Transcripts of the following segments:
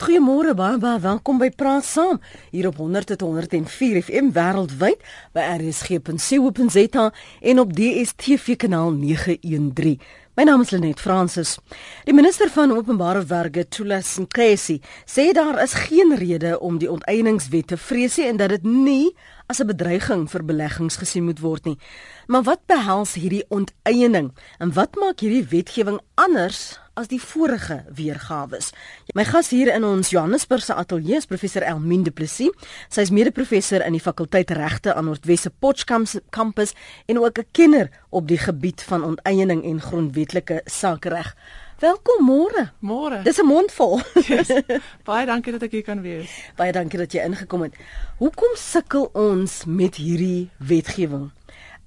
Goeiemôre baie baie welkom by Praat Saam hier op 100.104 FM wêreldwyd by rsg.co.za en op DStv kanaal 913. My naam is Lenet Fransis. Die minister van Openbare Werke, Thulas Nkesi, sê daar is geen rede om die onteieningswet te vrees en dat dit nie as 'n bedreiging vir beleggings gesien moet word nie. Maar wat behels hierdie onteiening en wat maak hierdie wetgewing anders as die vorige weergawe. My gas hier in ons Johannesburgse ateljee is professor Elmien Du Plessis. Sy is mede-professor in die fakulteit regte aan Noordwesse Potchefstroom kampus en ook 'n kenner op die gebied van onteiening en grondwetlike sakereg. Welkom môre. Môre. Dis 'n mond vol. Yes. Baie dankie dat ek hier kan wees. Baie dankie dat jy ingekom het. Hoekom sukkel ons met hierdie wetgewing?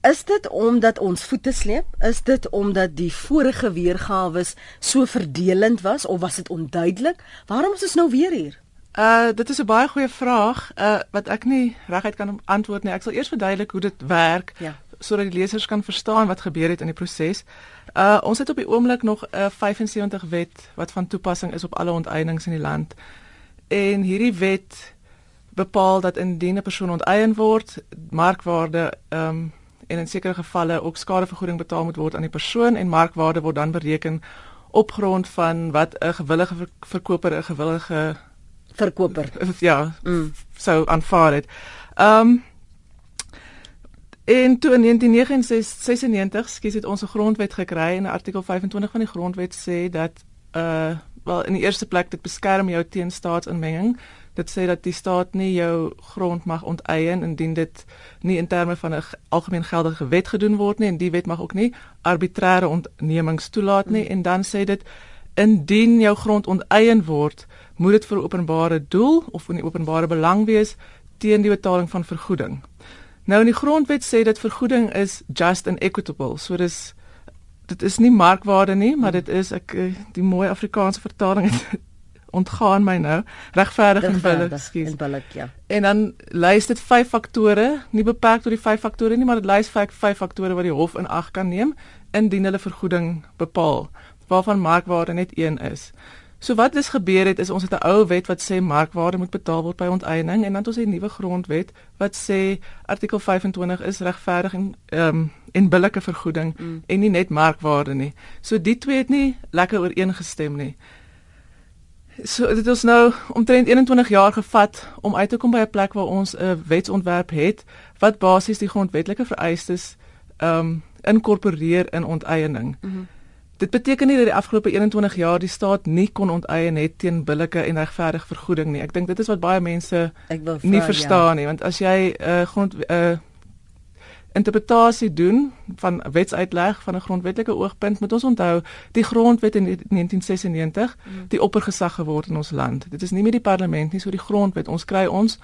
Is dit omdat ons voete sleep? Is dit omdat die vorige weergawe so verdelend was of was dit onduidelik? Waarom is ons nou weer hier? Uh dit is 'n baie goeie vraag uh wat ek nie reguit kan antwoord nie. Ek sal eers verduidelik hoe dit werk ja. sodat die lesers kan verstaan wat gebeur het in die proses. Uh ons het op die oomblik nog 'n uh, 75 wet wat van toepassing is op alle onteieninge in die land. En hierdie wet bepaal dat indien 'n persoon onteien word, markwaarde ehm um, en in sekere gevalle ook skadevergoeding betaal moet word aan die persoon en markwaarde word dan bereken op grond van wat 'n gewillige verkoper 'n gewillige verkoper ja mm. sou aanvaar het. Ehm um, in 1996 skies het ons 'n grondwet gekry en artikel 25 van die grondwet sê dat uh wel in die eerste plek dit beskerm jou teen staatsinmenging dit sê dat die staat nie jou grond mag onteien indien dit nie in terme van 'n algemeen geldige wet gedoen word nie en die wet mag ook nie arbitreëre ontnemings toelaat nie. En dan sê dit indien jou grond onteien word moet dit vir openbare doel of in die openbare belang wees teen die betaling van vergoeding. Nou in die grondwet sê dit vergoeding is just and equitable. So dis dit is nie markwaarde nie maar dit is ek eh, die mooi Afrikaanse vertaling ontgaan my nou. Regverdig en billik ekskuus en billik ja. En dan lys dit vyf faktore nie beperk tot die vyf faktore nie maar dit lys vyf vyf faktore wat die hof in ag kan neem indien hulle vergoeding bepaal waarvan markwaarde net een is. So wat dis gebeur het is ons het 'n ou wet wat sê markwaarde moet betaal word by onteiening en dan het ons 'n nuwe grondwet wat sê artikel 25 is regverdig en ehm um, en billike vergoeding mm. en nie net markwaarde nie. So die twee het nie lekker ooreengestem nie So dit is nou omtrent 21 jaar gevat om uit te kom by 'n plek waar ons 'n wetsontwerp het wat basies die grondwetlike vereistes ehm um, inkorporeer in onteiening. Mm -hmm. Dit beteken nie dat die afgelope 21 jaar die staat nie kon onteien het teen billike en regverdige vergoeding nie. Ek dink dit is wat baie mense vraag, nie verstaan ja. nie, want as jy 'n uh, grond 'n uh, interpretasie doen van wetsuitleg van 'n grondwetlike oogpunt moet ons onthou die grondwet in 1996 mm. die oppergesag geword in ons land. Dit is nie meer die parlement nie, so die grondwet. Ons kry ons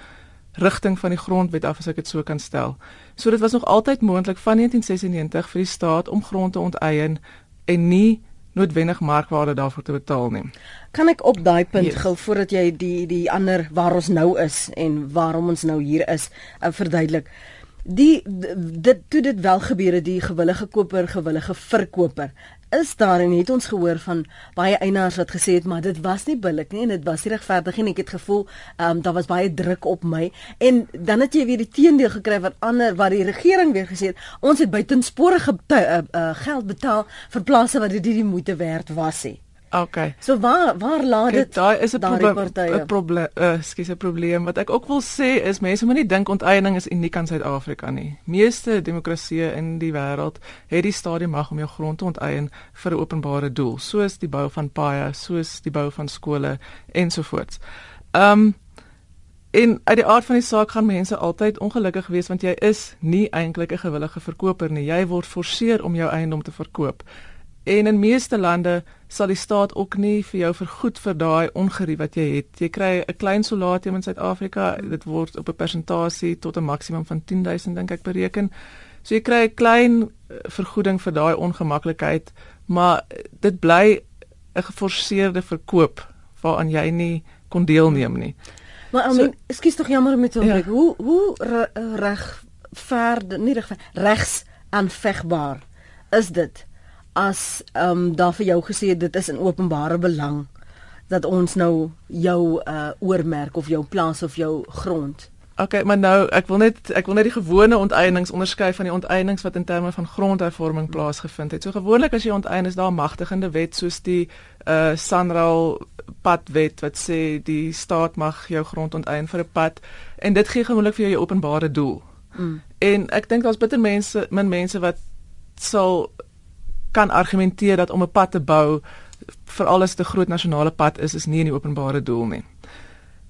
rigting van die grondwet af as ek dit so kan stel. So dit was nog altyd moontlik van 1996 vir die staat om grond te onteien en nie noodwendig markwaarde daarvoor te betaal nie. Kan ek op daai punt yes. gou voordat jy die die ander waar ons nou is en waarom ons nou hier is, uh, verduidelik die dit toe dit wel gebeure die gewillige koper gewillige verkoper is daar en het ons gehoor van baie eienaars wat gesê het maar dit was nie billik nie en dit was nie regverdig nie. Ek het gevoel ehm um, daar was baie druk op my. En dan het jy weer die teendeel gekry wat ander wat die regering weer gesê het ons het buitensporige uh, uh, geld betaal vir plase wat dit nie die moeite werd was nie Okay. So waar waar laat dit? Daar is 'n probleem 'n probleem uh, skus 'n probleem wat ek ook wil sê is mense moet nie dink onteiening is uniek aan Suid-Afrika nie. Meeste demokratieë in die wêreld het die stadium mag om jou grond te onteien vir 'n openbare doel, soos die bou van paaie, soos die bou van skole ensovoorts. Ehm um, in uit die aard van die saak gaan mense altyd ongelukkig wees want jy is nie eintlik 'n gewillige verkoper nie. Jy word geforseer om jou eiendom te verkoop. En in meeste lande sal die staat ook nie vir jou vergoed vir daai ongerief wat jy het. Jy kry 'n klein solatium in Suid-Afrika, dit word op 'n persentasie tot 'n maksimum van 10000 dink ek bereken. So jy kry 'n klein eh, vergoeding vir daai ongemaklikheid, maar dit bly 'n geforseerde verkoop waaraan jy nie kon deelneem nie. Maar I mean, so, ekskuus tog jammer met hom. Ja. Hoe hoe reg ver nie reg regs aanvegbaar is dit? As ehm um, daar vir jou gesê dit is in openbare belang dat ons nou jou uh oormerk of jou plaas of jou grond. Okay, maar nou ek wil net ek wil net die gewone onteieninge onderskei van die onteieninge wat in terme van grondhervorming plaasgevind het. So gewoonlik as jy onteien is daar 'n magtigende wet soos die uh Sanral padwet wat sê die staat mag jou grond onteien vir 'n pad en dit gee gewoonlik vir jou 'n openbare doel. Mm. En ek dink daar's bitter mense, min mense wat sal kan argumenteer dat om 'n pad te bou vir alles te groot nasionale pad is is nie in die openbare doel nie.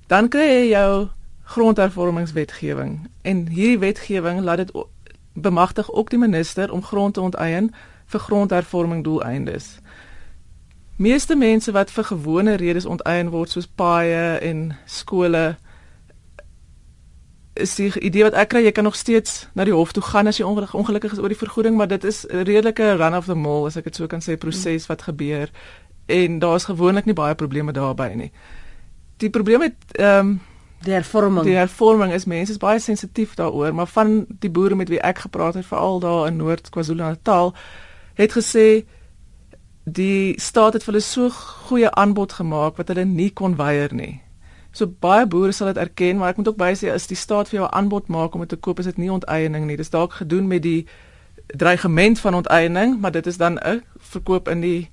Dan kry jy jou grondhervormingswetgewing en hierdie wetgewing laat dit bemagtig ook die minister om grond te onteien vir grondhervorming doeleindes. Meeste mense wat vir gewone redes onteien word soos paaie en skole is die idee wat ek kry jy kan nog steeds na die hof toe gaan as jy ongelukkig is oor die vergoeding maar dit is 'n redelike run of the mill as ek dit so kan sê proses wat gebeur en daar's gewoonlik nie baie probleme daarbey nie. Die probleem met ehm um, die hervorming. Die hervorming is mense is baie sensitief daaroor, maar van die boere met wie ek gepraat het veral daar in Noord KwaZulu-Natal het gesê die staat het vir hulle so goeie aanbod gemaak wat hulle nie kon weier nie. So baie boere sal dit erken, maar ek moet ook baie sê as die staat vir jou 'n aanbod maak om dit te koop, is dit nie onteiening nie. Dit is dalk gedoen met die dreigement van onteiening, maar dit is dan 'n verkoop in die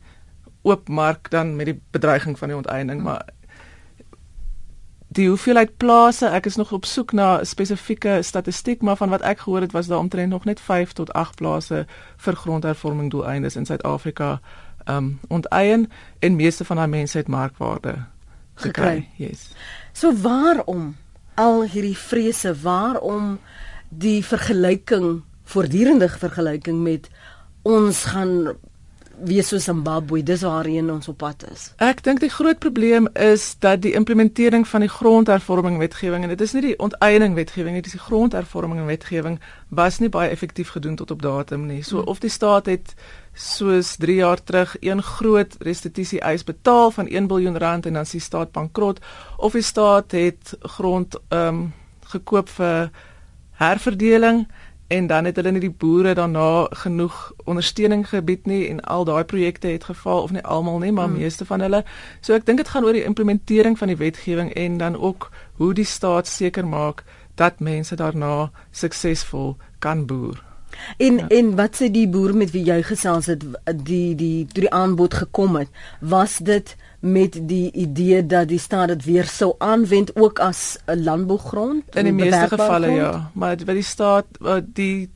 oop mark dan met die bedreiging van die onteiening, maar die hoeveelheid plase, ek is nog op soek na spesifieke statistiek, maar van wat ek gehoor het was daar omtrent nog net 5 tot 8 plase vir grondhervorming doeleindes in Suid-Afrika um onteien en meeste van daai mense het markwaarde gekry. Yes. So waarom al hierdie vrese? Waarom die vergelyking, voortdurende vergelyking met ons gaan wees so Zimbabwe, dis waarheen ons op pad is. Ek dink die groot probleem is dat die implementering van die grondhervorming wetgewing en dit is nie die onteiening wetgewing nie, dit is die grondhervorming wetgewing was nie baie effektief gedoen tot op datum nie. So hmm. of die staat het soos 3 jaar terug een groot restituisie eis betaal van 1 miljard rand en dan is die staat bankrot of die staat het grond ehm um, gekoop vir herverdeling en dan het hulle nie die boere daarna genoeg ondersteuning gebied nie en al daai projekte het gefaal of nie almal nie maar hmm. meeste van hulle. So ek dink dit gaan oor die implementering van die wetgewing en dan ook hoe die staat seker maak dat mense daarna suksesvol kan boer. En ja. en wat sê die boer met wie jy gesels het die die toe die aanbod gekom het was dit met die idee dat die staat dit weer sou aanwend ook as 'n landbougrond in die meeste gevalle grond? ja maar wat die staat die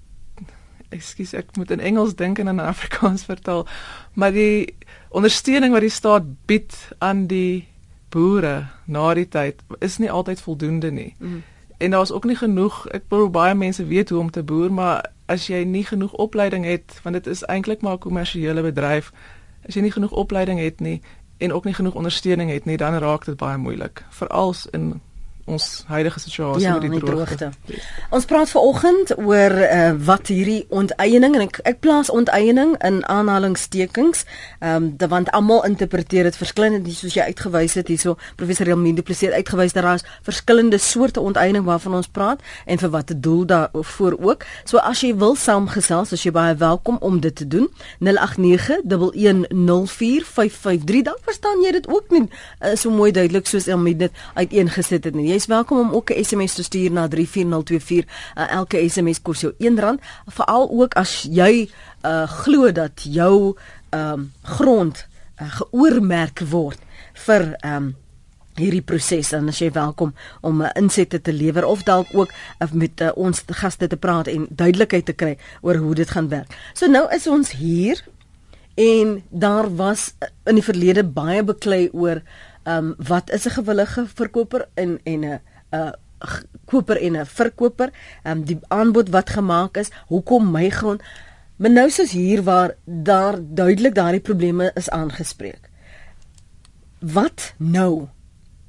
ekskuus ek moet in Engels dink en in Afrikaans vertaal maar die ondersteuning wat die staat bied aan die boere na die tyd is nie altyd voldoende nie mm. En daar's ook nie genoeg ek bedoel baie mense weet hoe om te boer maar as jy nie genoeg opleiding het want dit is eintlik maar 'n kommersiële bedryf as jy nie genoeg opleiding het nie en ook nie genoeg ondersteuning het nie, dan raak dit baie moeilik, veral in ons huidige situasie ja, met die droogte. droogte. Ons praat vanoggend oor uh, wat hierdie onteiening en ek, ek plaas onteiening in aanhalingstekens, ehm um, want almal interpreteer dit verskillend, soos jy uitgewys het hierso professor Elminde Plesseer uitgewys dat daar is verskillende soorte onteiening waarvan ons praat en vir watter doel daarvoor ook. So as jy wil saamgesels, as jy baie welkom om dit te doen. 0891104553 dan verstaan jy dit ook nie uh, so mooi duidelik soos Elminde dit uiteengesit het nie. Jy is welkom om ook 'n SMS te stuur na 34024. Uh, elke SMS kos jou R1, veral ook as jy uh, glo dat jou um, grond uh, geoormerk word vir um, hierdie proses en as jy welkom om uh, insette te lewer of dalk ook uh, met uh, ons gaste te praat en duidelikheid te kry oor hoe dit gaan werk. So nou is ons hier en daar was in die verlede baie beklei oor ehm um, wat is 'n gewillige verkoper en en 'n 'n koper en 'n verkoper, ehm um, die aanbod wat gemaak is, hoekom my grond Maar nou soos hier waar daar duidelik daardie probleme is aangespreek. Wat nou?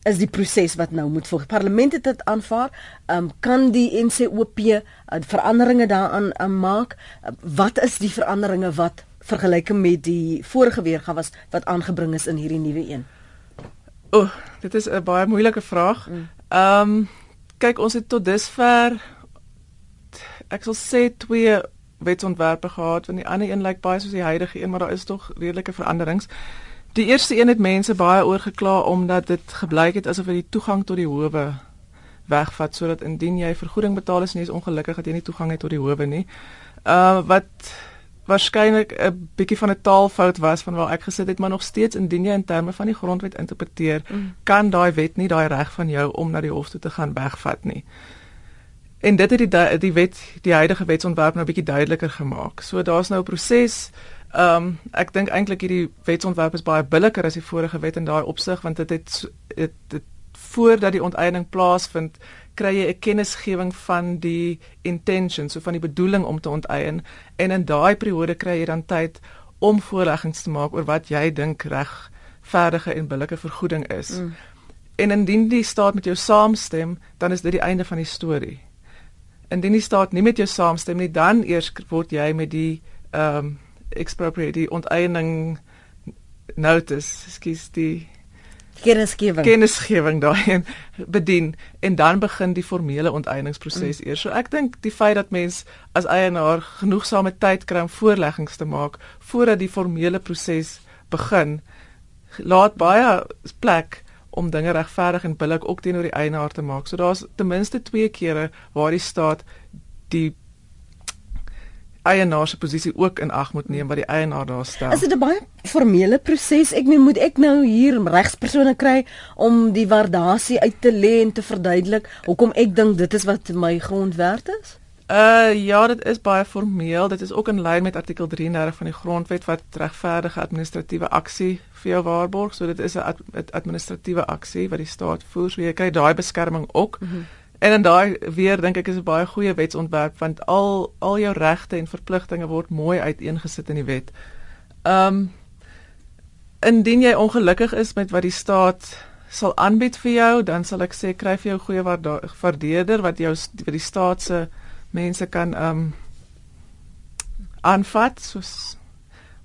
Is die proses wat nou moet volg. Parlement het dit aanvaar. Ehm um, kan die NCOP uh, veranderinge daaraan uh, maak? Uh, wat is die veranderinge wat vergelyking met die vorige weergawe was wat aangebring is in hierdie nuwe een? O, oh, dit is 'n baie moeilike vraag. Mm. Ehm um, kyk, ons het tot dusver ek sal sê twee wetsontwerpe gehad, want die ander een lyk baie soos die huidige een, maar daar is tog redelike veranderings. Die eerste een het mense baie oorgekla omdat dit gebleik het asof dit die toegang tot die howe wegvat sodat indien jy vergoeding betaal is nie is ongelukkig dat jy nie toegang het tot die howe nie. Uh wat waarskynlik 'n bietjie van 'n taalfout was van waar ek gesit het, maar nog steeds indien jy in terme van die grondwet interpreteer, mm. kan daai wet nie daai reg van jou om na die hof toe te gaan wegvat nie. En dit het die die wet die huidige wetsontwerp nou bietjie duideliker gemaak. So daar's nou 'n proses. Ehm um, ek dink eintlik hierdie wetsontwerp is baie billiker as die vorige wet in daai opsig want dit het dit dit voordat die onteiening plaasvind, kry jy 'n kennisgewing van die intention, so van die bedoeling om te onteien en in daai periode kry jy dan tyd om voorleggings te maak oor wat jy dink regverdige en billike vergoeding is. Mm. En indien die staat met jou saamstem, dan is dit die einde van die storie indien die staat nie met jou saamstem nie, dan eers word jy met die ehm um, expropriate die onteiening notice, skus die kennisgewing. Kennisgewing daarin bedien en dan begin die formele onteieningsproses mm. eers. So ek dink die feit dat mens as eienaar genoegsame tyd kry om voorleggings te maak voordat die formele proses begin, laat baie plek om dinge regverdig en billik ook teenoor die eienaar te maak. So daar's ten minste twee kere waar die staat die eienaar se posisie ook in ag moet neem wat die eienaar daar stel. Is dit 'n baie formele proses? Ek meen moet ek nou hier regspersone kry om die waardasie uit te lê en te verduidelik hoekom ek dink dit is wat my grond werd is? Uh ja, dit is baie formeel. Dit is ook in lyn met artikel 33 van die grondwet wat regverdige administratiewe aksie vir jou waarborg. So dit is 'n ad administratiewe aksie wat die staat voer. So jy kry daai beskerming ook. Mm -hmm. En en daai weer dink ek is 'n baie goeie wetsontwerp want al al jou regte en verpligtinge word mooi uiteengesit in die wet. Um indien jy ongelukkig is met wat die staat sal aanbied vir jou, dan sal ek sê kry vir jou goeie waardeerder wat jou wat die staat se mense kan ehm um, aanvat soos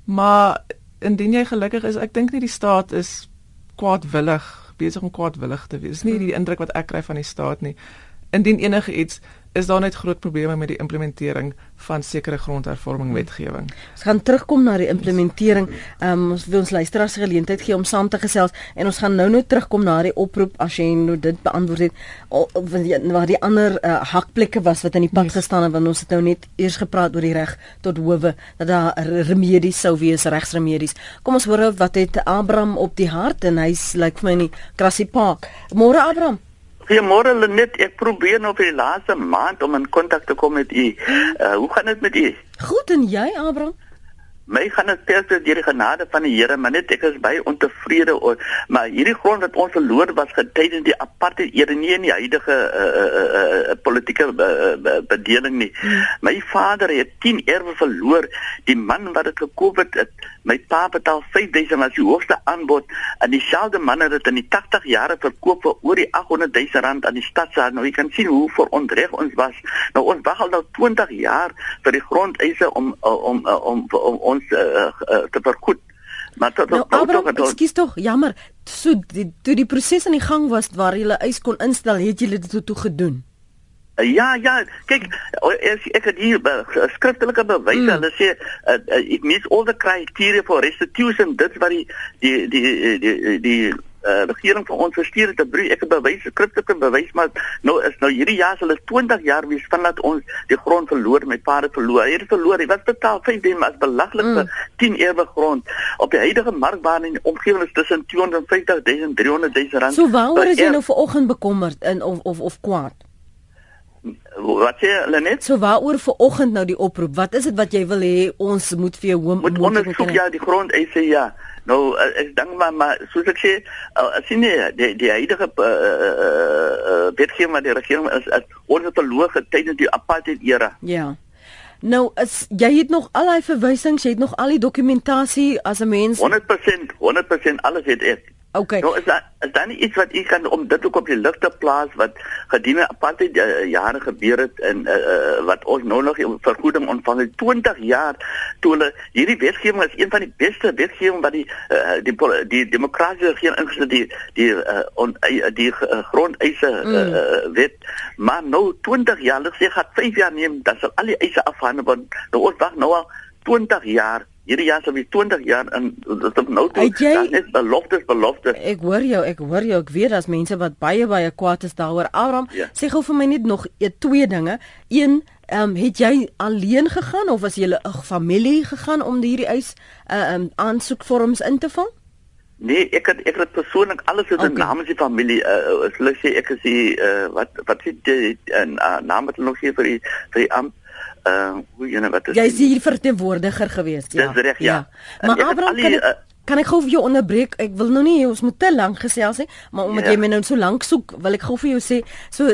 maar indien jy gelukkig is ek dink nie die staat is kwaadwillig besig om kwaadwillig te wees nie die indruk wat ek kry van die staat nie indien enige iets is daar net groot probleme met die implementering van sekere grondhervorming wetgewing. Ons gaan terugkom na die implementering. Ehm um, ons wil ons luisteraars geleentheid gee om saam te gesels en ons gaan nou-nou terugkom na die oproep as jy nou dit beantwoord het waar die ander uh, hakplekke was wat in die pad gestaan het want ons het nou net eers gepraat oor die reg tot howe dat daar remedies sou wees regsremedies. Kom ons hoor wat het Abraham op die hart en hy's lyk like vir my in die Krassie Park. Môre Abraham. Goeiemôre Lenet, ek probeer nou vir die laaste maand om in kontak te kom met u. Uh, hoe gaan dit met u? Goed en jy, Abraham? My gaan dit steeds deur die genade van die Here, maar net ek is baie ontevrede oor maar hierdie grond wat ons verloor was getydens die apartheid era nie in die huidige uh, uh, uh, politieke uh, bedeling nie. My vader het 10 erwe verloor. Die man wat dit gekoop het, het my pa betaal 5000 as die hoogste aanbod en dieselfde man het dit in die 80 jare verkoop vir oor die 800 000 rand aan die stadsaal. Nou jy kan sien hoe vir onreg ons was. Nou ons wag al nou 20 jaar vir die grondeise om om om, om, om, om ons uh, uh, te vergoed. Maar tot nou, tot tot tot Ekskuus tog, jammer. So die toe die proses aan die gang was waar jy hulle eis kon instel, het jy dit toe, toe gedoen? Ja, ja, kyk, ek ek het hier skriftelike bewyse. Mm. Hulle sê it meets all the criteria for restitution. Dit wat die die die die die, die uh, regering vir ons verstuur het 'n brief ek het bewys skriftelike bewys maar nou is nou hierdie jaar sal dit 20 jaar wees vandat ons die grond verloor my pa het verloor. Hy het verloor hy was betaal 5 dem as belaglik vir mm. 10 ewe grond. Op die huidige markbaan in die omgewing is tussen 250 000 300 000 rand so waaroor is jy nou vanoggend bekommerd in of of of kwaad Wat sê hulle net? So waaroor ver oggend nou die oproep? Wat is dit wat jy wil hê ons moet vir jou hoom moet ondersoek ja die grond eise ja. Nou uh, ek dink maar maar soos ek sê uh, sien jy die die huidige uh, uh, wetgewing wat die regering is, is onverloge tydens die apartheid era. Ja. Nou as jy het nog al daai verwysings, jy het nog al die dokumentasie as 'n mens 100% 100% alles het ek. Okay. Nou is daar is daar nie iets wat u kan om dit ook op die lig te plaas wat gedurende apartheid uh, jare gebeur het en uh, wat ons nou nog vergoeding ontvang het 20 jaar toe hulle hierdie wetgewing is een van die beste wetgewing wat die uh, die die demokratiese regering ingesit die die uh, on, uh, die uh, grondeise uh, mm. wet maar nou 20 jaar lig sê gaan 5 jaar neem dan sal al die eise afhandel word nou ons wag nou al 20 jaar Hierdie jaar sal weer 20 jaar in dit is nou toe. Dit is beloftes, beloftes. Ek hoor jou, ek hoor jou. Ek weet daar's mense wat baie baie kwaad is daaroor. Abraham, ja. sê gou vir my net nog e, twee dinge. Een Ehm um, het jy alleen gegaan of was jy 'n familie gegaan om hierdie eis uh um aansoekvorms in te vul? Nee, ek het ek het persoonlik alles in okay. naam van die familie uh hulle sê ek is die uh wat wat is die uh, naam wat nog hier vir die vir die amp uh hoe nou wat is Jy is hier verteenwoordiger geweest, ja. Dis reg, ja. ja. Maar Abraham kan ek, uh, Kan ek gou vir jou onderbreek? Ek wil nou nie ons moet te lank gesels nie, maar omdat ja. jy my nou so lank soek, wil ek gou vir jou sê, so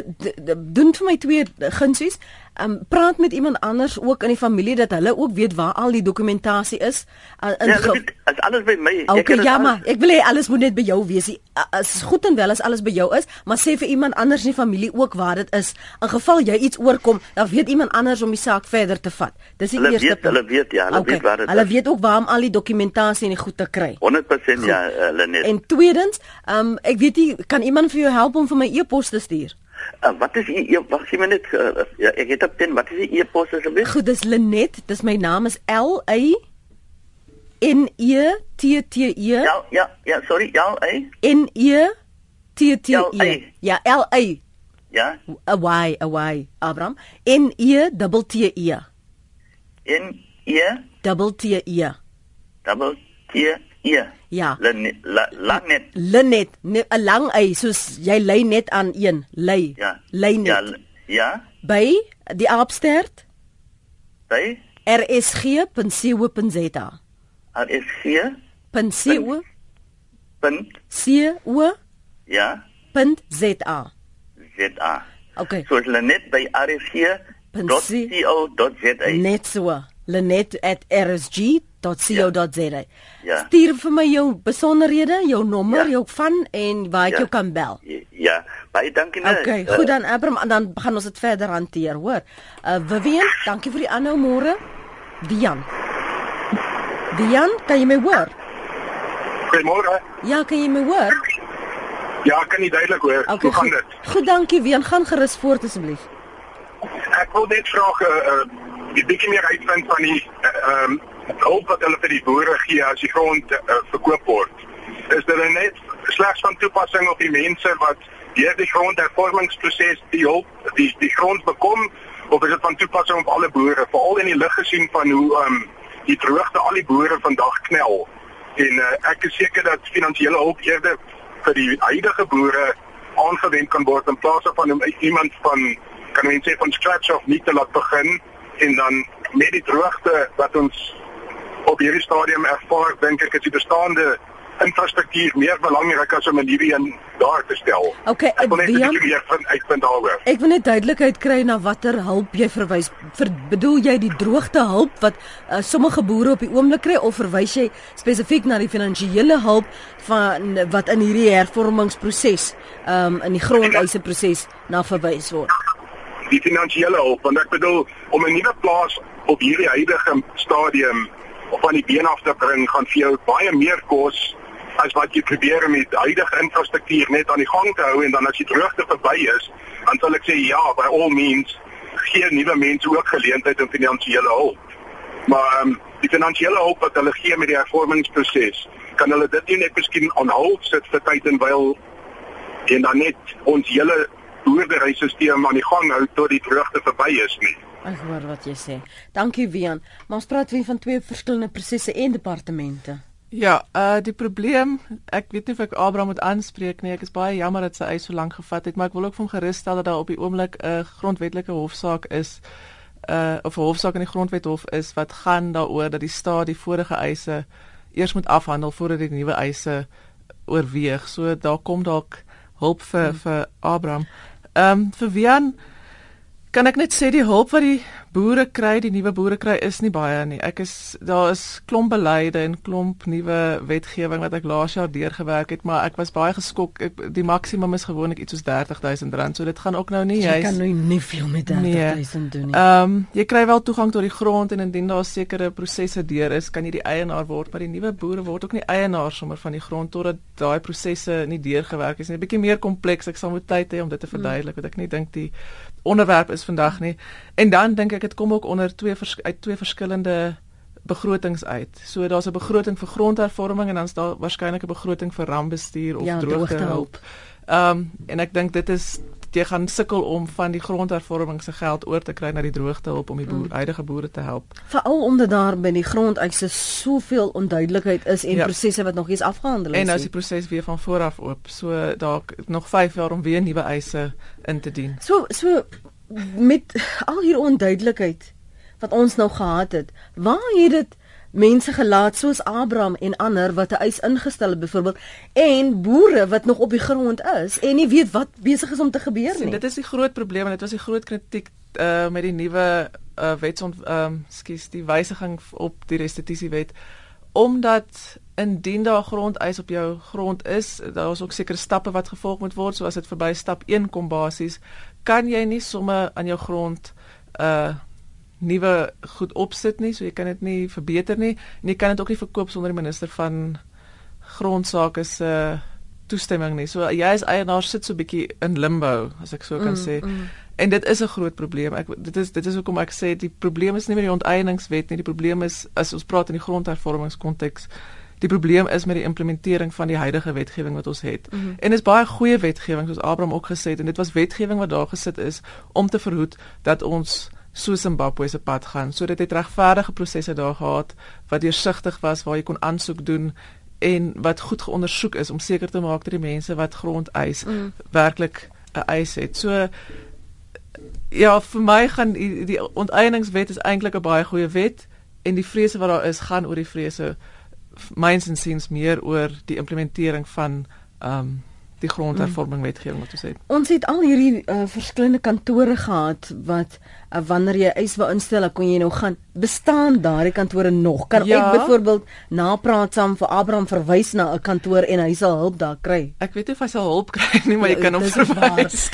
doen vir my twee gunsies um, praat met iemand anders ook in die familie dat hulle ook weet waar al die dokumentasie is. Uh, ja, dit is alles by my. Okay, ek ja, maar ek wil hê alles moet net by jou wees. As goed en wel as alles by jou is, maar sê vir iemand anders in die familie ook waar dit is. In geval jy iets oorkom, dan weet iemand anders om die saak verder te vat. Dis die hulle eerste weet, punt. Hulle weet ja, hulle okay. weet waar dit is. Hulle weet ook waar om al die dokumentasie en die goed te kry. 100% goed. ja, hulle net. En tweedens, um, ek weet nie kan iemand vir jou help om vir my e-pos te stuur? Uh, wat is u wag sien net uh, ja, ek het op pen wat is u e-pos asseblief? Goed, dis Lenet, dis my naam is L A N E T T E. Ja, ja, ja, sorry, L A N E T T E. Ja, L A. Ja. A Y, a Y, Abraham. N E double T E. N E double T E. Double T E. Ja. Ja. Lanet. Lanet, 'n lang y soos jy lê net aan een, lê. Ja. Lê net. Ja. Ja. By die Aapstert. By rsg.co.za. rsg. .co. Co. Ja. .za. za. Okay. So is Lanet by rsg.co.za. Net so. Lanet@rsg .co.za. Ja. ja. Stuur vir my jou besonderhede, jou nommer, ja. jou van en waar ek ja. jou kan bel. Ja, baie dankie net. Okay, uh, goed dan Abram, dan gaan ons dit verder hanteer, hoor. Uh Vivian, dankie vir die aanhou môre. Dian. Dian, kan jy my hoor? Goeiemôre. Ja, kan jy my hoor? Ja, kan jy duidelik hoor. Okay, Hoe gaan dit? Goed, dankie. Wie gaan gerus voort asseblief? Ek wil net vra 'n uh, uh, bietjie meer uitvind van die ehm um, hulp wat hulle vir die boere gee as die grond uh, verkoop word. Is dit net slegs van toepassing op die mense wat deur die grondhervormingsproses die hulp die die grond bekom of is dit van toepassing op alle boere veral in die lig gesien van hoe um die droogte al die boere vandag knel en uh, ek is seker dat finansiële hulp eerder vir die huidige boere aangewend kan word in plaas van om iemand van kan mens sê van scratch af nie te laat begin en dan met die droogte wat ons op hierdie stadium ervaar dink ek is die bestaande infrastruktuur meer belangrik as om 'n nuwe een daar te stel. Okay, ek wil net meer van uitvind daaroor. Ek wil net duidelikheid kry na watter hulp jy verwys. Ver, bedoel jy die droogte hulp wat uh, sommige boere op die oomblik kry of verwys jy spesifiek na die finansiële hulp van wat in hierdie hervormingsproses um in die grondeise proses na verwys word? Die finansiële hulp, want ek bedoel om 'n nuwe plaas op hierdie huidige stadium van die been af te bring gaan vir jou baie meer kos as wat jy probeer met die huidige infrastruktuur net aan die gang te hou en dan as die droogte verby is, dan sal ek sê ja, by all means gee nuwe mense ook geleentheid om finansiële hulp. Maar um, die finansiële hulp wat hulle gee met die hervormingsproses, kan hulle dit nie net miskien aanhou sit vir tyd en wyl en dan net ons hele boerderysisteem aan die gang hou tot die droogte verby is nie. Ek hoor wat jy sê. Dankie Wian. Maar ons praat weer van twee verskillende prosesse en departemente. Ja, uh die probleem, ek weet nie of ek Abraham moet aanspreek nie. Ek is baie jammer dat sy eis so lank gevat het, maar ek wil ook vir hom gerus stel dat daar op die oomblik 'n uh, grondwetlike hofsaak is uh of 'n hofsaak in die grondwethof is wat gaan daaroor dat die staat die vorige eise eers moet afhandel voordat die nuwe eise oorweeg. So daar kom dalk hulp vir hmm. vir Abraham. Ehm um, vir Wian Kan ek net sê die hulp wat die boere kry, die nuwe boere kry is nie baie nie. Ek is daar is klomp beleide en klomp nuwe wetgewing wat ek laas jaar deurgewerk het, maar ek was baie geskok. Ek, die maksimum is gewoonlik iets soos R30000. So dit gaan ook nou nie jy kan nou nie veel met R30000 nee. doen nie. Ehm um, jy kry wel toegang tot die grond en indien daar sekere prosesse deur is, kan jy die eienaar word, maar die nuwe boere word ook nie eienaars sommer van die grond totdat daai prosesse nie deurgewerk is nie. 'n Bietjie meer kompleks. Ek sal moet tyd hê om dit te verduidelik, want ek nie dink die onderwerp is vandag nie. En dan dink ek dit kom ook onder twee vers uit twee verskillende begrotings uit. So daar's 'n begroting vir grondhervorming en dan's daar waarskynlik 'n begroting vir rampbestuur of ja, droogtehulp. Ehm um, en ek dink dit is jy gaan sukkel om van die grondhervorming se geld oor te kry na die droogtehulp om die boer, mm. huidige boere te help. Veral omdat daar by die grondeise soveel onduidelikheid is en ja. prosesse wat nog eens afgehandel is. En nou is die proses weer van voor af oop. So dalk nog 5 jaar om weer nuwe eise in te dien. So so met al hier onduidelikheid wat ons nou gehad het, waar het dit mense gelaat soos Abraham en ander wat 'n eis ingestel het byvoorbeeld en boere wat nog op die grond is en nie weet wat besig is om te gebeur nie. En dit is die groot probleem en dit was die groot kritiek uh met die nuwe uh wetsont ehm um, skus die wysiging op die restitusiewet omdat indien daar grondeis op jou grond is, daar is ook sekere stappe wat gevolg moet word, soos dit verby stap 1 kom basies, kan jy nie sommer aan jou grond uh nuwe goed opsit nie, so jy kan dit nie verbeter nie en jy kan dit ook nie verkoop sonder die minister van grondsake se uh, toestemming nie. So jy as eienaar sit so 'n bietjie in limbo, as ek so kan mm, sê. Mm. En dit is 'n groot probleem. Ek dit is dit is hoekom ek sê die probleem is nie met die onteieningswet nie. Die probleem is as ons praat in die grondhervormingskonteks Die probleem is met die implementering van die huidige wetgewing wat ons het. Mm -hmm. En dis baie goeie wetgewing soos Abraham ook gesê het en dit was wetgewing wat daar gesit is om te verhoed dat ons so Zimbabwe se pad gaan. So dit het regverdige prosesse daar gehad wat deursigtig was waar jy kon aansoek doen en wat goed geondersoek is om seker te maak dat die mense wat grond eis mm. werklik 'n eis het. So ja, vir my gaan die, die onteieningswet is eintlik 'n baie goeie wet en die vrese wat daar is gaan oor die vrese myns en sins meer oor die implementering van ehm um, die grondhervorming mm. wetgewing wat ons het. Ons het al hierdie uh, verskillende kantore gehad wat uh, wanneer jy eis wou instel, kon jy nou gaan bestaan daardie kantore nog. Kan ja. ek byvoorbeeld napraat saam vir Abraham verwys na 'n kantoor en hy sal hulp daar kry. Ek weet nie of hy sal hulp kry nie, maar jy kan hom verwys.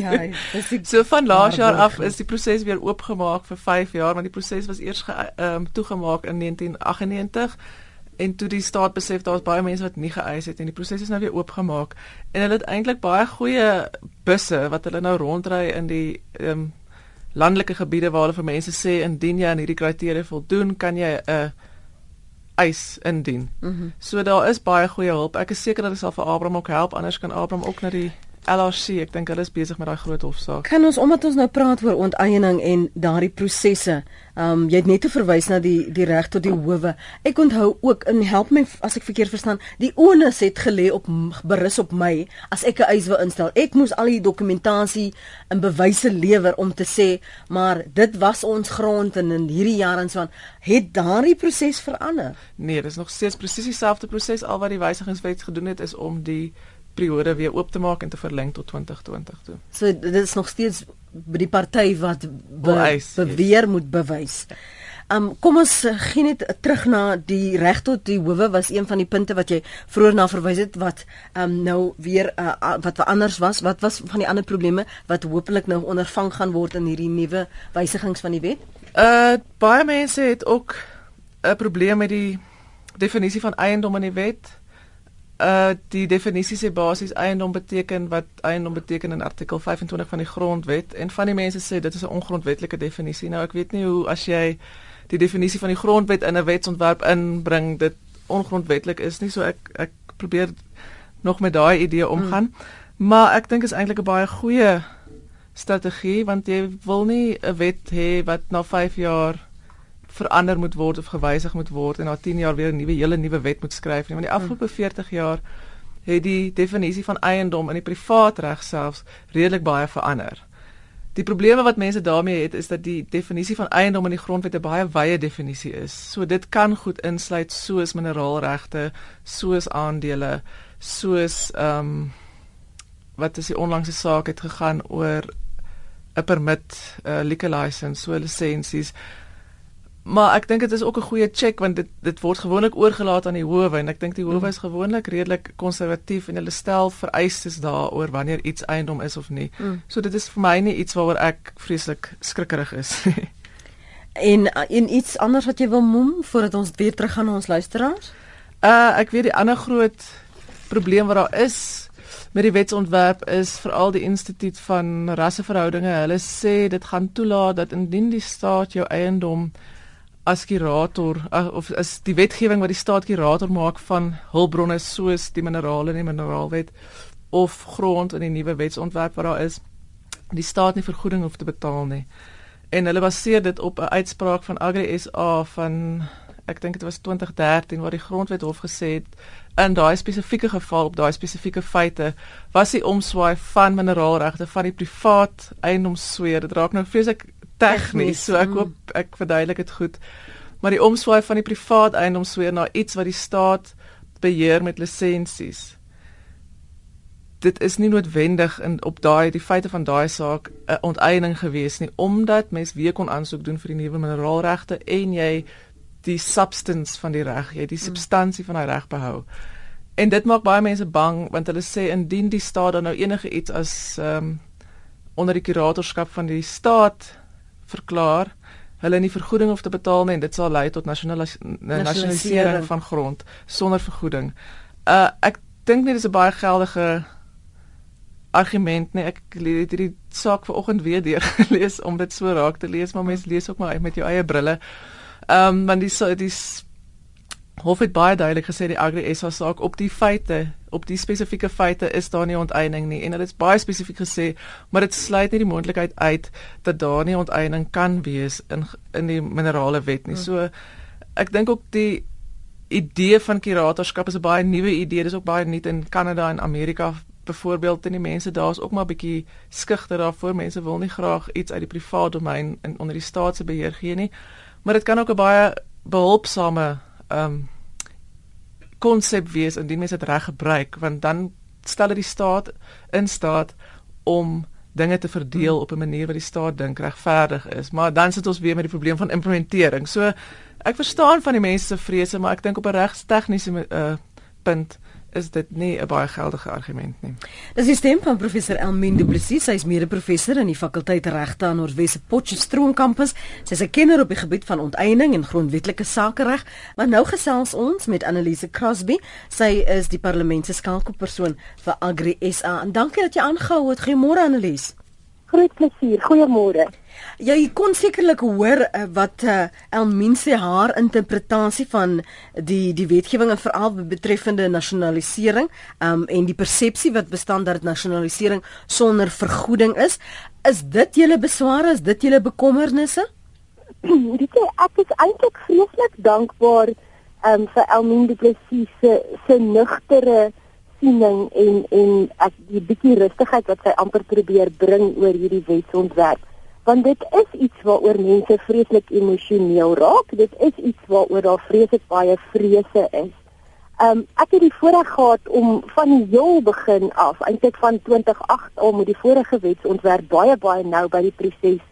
ja, dis so van laas jaar af is die proses weer oopgemaak vir 5 jaar, want die proses was eers ehm um, toegemaak in 1998 en toe die staat besef daar's baie mense wat nie geëis het en die proses is nou weer oopgemaak en hulle het eintlik baie goeie busse wat hulle nou rondry in die ehm um, landelike gebiede waar hulle vir mense sê indien jy aan hierdie kriteria voldoen kan jy 'n uh, eis indien. Mm -hmm. So daar is baie goeie hulp. Ek is seker dat dit sal vir Abraham ook help anders kan Abraham ook na die LRC, ek dink hulle is besig met daai groot hofsaak. Kan ons omdat ons nou praat oor onteiening en daardie prosesse, ehm um, jy het net verwys na die die reg tot die howe. Ek onthou ook in help my as ek verkeerd verstaan, die onus het gelê op berus op my as ek 'n eis wou instel. Ek moes al die dokumentasie en bewyse lewer om te sê, maar dit was ons grond en in hierdie jare en so aan, het daardie proses verander. Nee, dit is nog steeds presies dieselfde proses al wat die wysigingswet gedoen het is om die periode weer oop te maak en te verleng tot 2020 toe. So dit is nog steeds by die party wat be, eis, beweer yes. moet bewys. Um kom ons uh, gee net terug na die reg tot die howe was een van die punte wat jy vroeër na verwys het wat um nou weer uh, wat anders was. Wat was van die ander probleme wat hopelik nou ondervang gaan word in hierdie nuwe wysigings van die wet? Uh baie mense het ook 'n probleem met die definisie van eiendom in die wet uh die definisie sê basies eiendom beteken wat eiendom beteken in artikel 25 van die grondwet en van die mense sê dit is 'n ongrondwetlike definisie. Nou ek weet nie hoe as jy die definisie van die grondwet in 'n wetsontwerp inbring dit ongrondwetlik is nie. So ek ek probeer nog met daai idee omgaan. Hmm. Maar ek dink is eintlik 'n baie goeie strategie want jy wil nie 'n wet hê wat na 5 jaar verander moet word of gewysig moet word en na 10 jaar weer 'n nuwe hele nuwe wet moet skryf nie want die afgelope 40 hmm. jaar het die definisie van eiendom in die privaat reg selfs redelik baie verander. Die probleme wat mense daarmee het is dat die definisie van eiendom in die grondwet 'n baie wye definisie is. So dit kan goed insluit soos mineraalregte, soos aandele, soos ehm um, wat is die onlangse saak het gegaan oor 'n permit, 'n uh, liquor license, so lisensies Maar ek dink dit is ook 'n goeie check want dit dit word gewoonlik oorgelaat aan die howe en ek dink die howe is mm. gewoonlik redelik konservatief en hulle stel vereistes daaroor wanneer iets eiendom is of nie. Mm. So dit is vir my nie iets waaroor ek vreeslik skrikkerig is. en in uh, iets anders wat jy wil noem voordat ons weer terug gaan na ons luisteraars? Uh ek weet die ander groot probleem wat daar is met die wetsontwerp is veral die instituut van rasseverhoudinge. Hulle sê dit gaan toelaat dat indien die staat jou eiendom as kurator of is die wetgewing wat die staat kurator maak van hulpbronne soos die minerale in die mineraalwet of grond in die nuwe wetsontwerp wat daar is die staat nie vergoeding hoef te betaal nie. En hulle baseer dit op 'n uitspraak van Agri SA van ek dink dit was 2013 waar die grondwet hof gesê het in daai spesifieke geval op daai spesifieke feite was die omswaai van mineraalregte van die privaat eiendomssfeer dit raak nou vreeslik tegnies so ek mm. hoop ek verduidelik dit goed maar die omswaai van die privaat eiendomssfeer na iets wat die staat beheer met lisensies dit is nie noodwendig in op daai die feite van daai saak 'n onteiening gewees nie omdat mens weer kon aansoek doen vir die nuwe mineraalregte en jy die substance van die reg, jy die mm. substansie van daai reg behou. En dit maak baie mense bang want hulle sê indien die staat dan nou enige iets as ehm um, onder die kuratorskap van die staat verklaar hulle nie vergoeding hoef te betaal nie en dit sal lei tot nasionalisering van grond sonder vergoeding. Uh ek dink nie dis 'n baie geldige argument nie. Ek het hierdie saak vanoggend weer deur gelees om dit so raak te lees, maar mense lees ook maar met jou eie brille. Ehm um, want die die Hof het baie duidelik gesê die Agri SA saak op die feite, op die spesifieke feite is daar nie onteiening nie en hulle het baie spesifiek gesê, maar dit sluit nie die moontlikheid uit dat daar nie onteiening kan wees in in die minerale wet nie. So ek dink ook die idee van kuratorskap is 'n baie nuwe idee. Dis ook baie nuut in Kanada en Amerika byvoorbeeld en die mense daar is ook maar bietjie skugter daarvoor. Mense wil nie graag iets uit die privaat domein in onder die staat se beheer gee nie. Maar dit kan ook 'n baie behulpsame ehm um, konsep wees indien mens dit reg gebruik want dan stel dit die staat in staat om dinge te verdeel op 'n manier wat die staat dink regverdig is. Maar dan sit ons weer met die probleem van implementering. So ek verstaan van die mense se vrese maar ek dink op 'n regstegniese uh, punt is dit nie 'n baie geldige argument nie. Dis die stem van professor Elmien Du Plessis, sy is mede-professor in die fakulteit regte aan Noordwes Potchefstroom kampus. Sy is 'n kenner op die gebied van onteiening en grondwetlike sakereg, maar nou gesels ons met Annelise Crosby. Sy is die parlement se skakelpersoon vir Agri SA. En dankie dat jy aangehou het. Goeiemôre Annelise. Groot plesier. Goeiemôre. Ja, jy kon sekerlik hoor uh, wat uh, Elmien sê haar interpretasie van die die wetgewing en veral betreffende nasionalisering um, en die persepsie wat bestaan dat nasionalisering sonder vergoeding is. Is dit julle besware? Is dit julle bekommernisse? Dit is ek is eintlik vreeslik dankbaar um, vir Elmien die Plessis se se nugtere siening en en ek die bietjie rustigheid wat sy amper probeer bring oor hierdie wetsontwerp want dit is iets waaroor mense vreeslik emosioneel raak. Dit is iets waaroor daar vreeslik baie vrese is. Um ek het die voorreg gehad om van die heel begin af, eintlik van 2008 al met die vorige wetsontwerp baie baie nou by die proses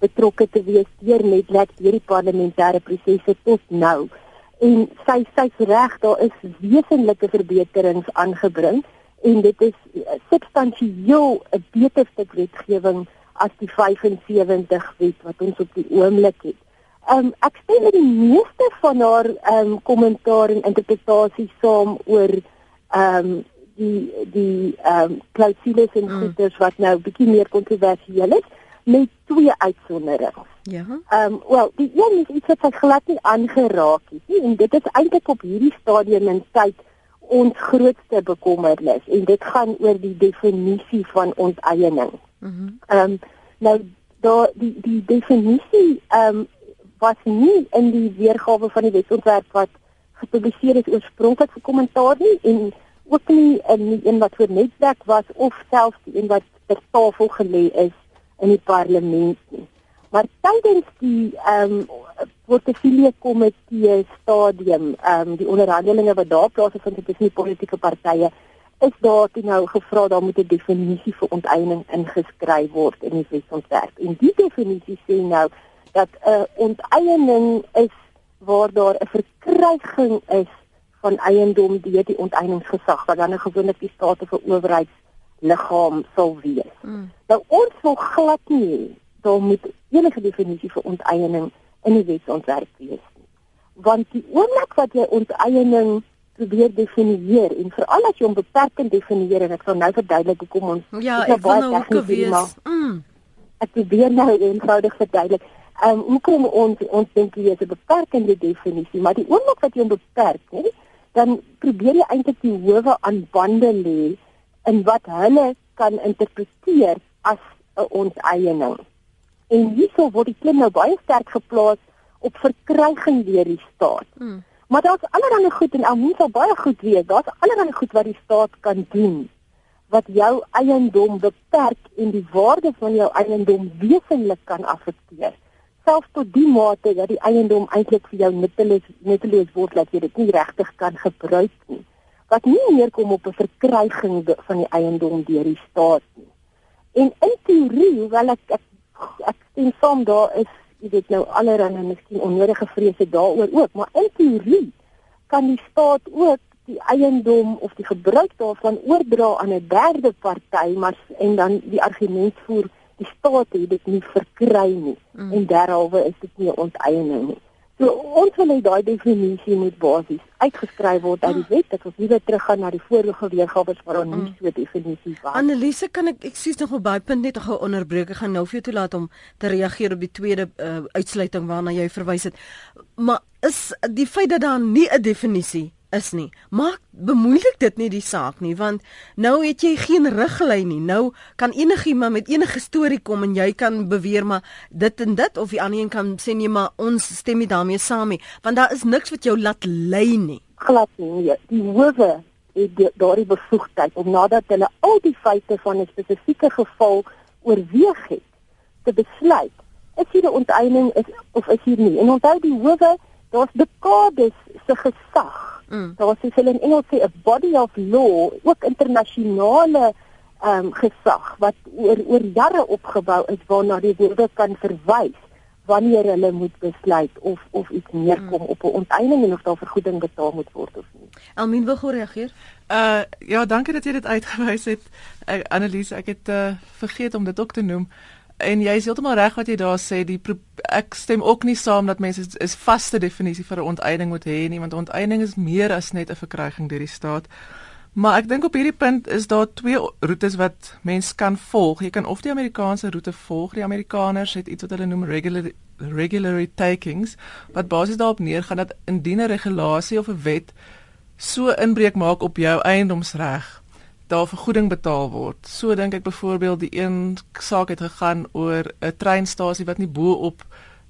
betrokke te wees deur net net hierdie parlementêre prosesse tot nou. En sy sy's reg, daar is wesenlike verbeterings aangebring en dit is substansieel 'n beter stuk wetgewing as die 75 wet wat ons op die oomblik het. Um ek stem met die meeste van haar um kommentaar en interpretasie saam oor um die die um klausules en hmm. goeders wat nou bietjie meer kontroversieel is met twee uitsonderings. Ja. Um wel, die een is iets wat ek glad nie aangeraak het nie en dit is eintlik op hierdie stadium in tyd ons grootste bekommernis en dit gaan oor die definisie van onteiening. Mhm. Ehm um, nou daar die die definisie ehm um, was nie in die weergawe van die wetsontwerp wat gepubliseer is oorspronklik vir kommentaar nie en ook nie in die een wat vir netwerk was of selfs die een wat ter tafel gelê is in die parlement nie. Maar tydens die ehm um, portefeulje komitee stadium ehm um, die onderhandelinge wat daar plaasgevind het tussen die politieke partye is daar toe nou gevra daar moet 'n definisie vir onteiening ingeskryf word in die wetsontwerp. En die definisie sê nou dat 'n uh, onteiening is waar daar 'n verkryging is van eiendom deur die onteieningsgesag wat dan 'n gewone staat of 'n owerheidsliggaam sal wees. Mm. Nou ons wil glad nie daar moet enige definisie vir onteiening in die wetsontwerp wees nie. Want die oomblik wat jy onteiening probeer definieer en veral as jy hom beperkend definieer en ek sal nou verduidelik hoekom ons Ja, ek wil nou ook weet. Mm. Ek probeer nou eenvoudig verduidelik. Ehm um, hoekom ons ons dink jy is 'n beperkende definisie, maar die oomblik wat jy hom beperk, hè, dan probeer jy eintlik die howe aan bande lê in wat hulle kan interpreteer as 'n onteiening. En hierso word die klem nou baie sterk geplaas op verkryging deur die staat. Hmm. Maar daar's allerlei goed en almal sal baie goed weet. Daar's allerlei goed wat die staat kan doen wat jou eiendom beperk en die waarde van jou eiendom wesentlik kan affekteer. Selfs tot die mate dat die eiendom eintlik vir jou nutteloos nutteloos word dat jy dit nie regtig kan gebruik nie. Wat nie meer kom op 'n verkryging van die eiendom deur die staat nie. En in teorie, hoewel ek ek, ek sien soms daar is jy weet nou allerlei miskien onnodige vrese daaroor ook, maar in teorie kan die staat ook die eiendom of die gebruik daarvan oordra aan 'n derde party, maar en dan die argument voer die staat het dit nie verkry nie mm. en derhalwe is dit nie onteiening nie. So ons wil hê daai definisie moet basies uitgeskryf word uit die ah. wet dat ons weer teruggaan na die vorige weergawe waar ons nie so definisie was. Annelise, kan ek ek sies nog op baie punt net gou onderbreek. Ek gaan nou vir jou toelaat om te reageer op die tweede uh, uitsluiting waarna jy verwys het. Maar is die feit dat daar nie 'n definisie is nie. Maak bemoeilik dit nie die saak nie want nou het jy geen riglyn nie. Nou kan enigiemand met enige storie kom en jy kan beweer maar dit en dit of die ander een kan sê nee maar ons stem nie daarmee saam nie want daar is niks wat jou laat lei nie. Glad nie. Nee. Die howe het daardie bevoegdheid om nadat hulle al die feite van 'n spesifieke geval oorweeg het te besluit is hier 'n onteiening is of is hier nie. En onthou die howe, daar's dekades se gesag Mm. Daar was hulle in Engels sê 'n body of law, ook internasionale ehm um, gesag wat oor oor jare opgebou is waarna die woorde kan verwys wanneer hulle moet besluit of of iets neerkom mm. op 'n onteiening en of daar vergoeding betaal moet word of nie. Elmien wil gou reageer. Uh ja, dankie dat jy dit uitgewys het. Uh, Annelies, ek het uh, vergeet om dit ook te noem. En jy is heeltemal reg wat jy daar sê, die ek stem ook nie saam dat mense is, is vaste definisie vir 'n onteiening moet hê nie, want onteiening is meer as net 'n verkryging deur die staat. Maar ek dink op hierdie punt is daar twee roetes wat mens kan volg. Jy kan of die Amerikaanse roete volg. Die Amerikaners het iets wat hulle noem regular regulatory takings wat basies daarop neergaan dat indien 'n regulasie of 'n wet so inbreuk maak op jou eiendomsreg daar vergoeding betaal word. So dink ek byvoorbeeld die een saak het gegaan oor 'n treinstasie wat nie bo op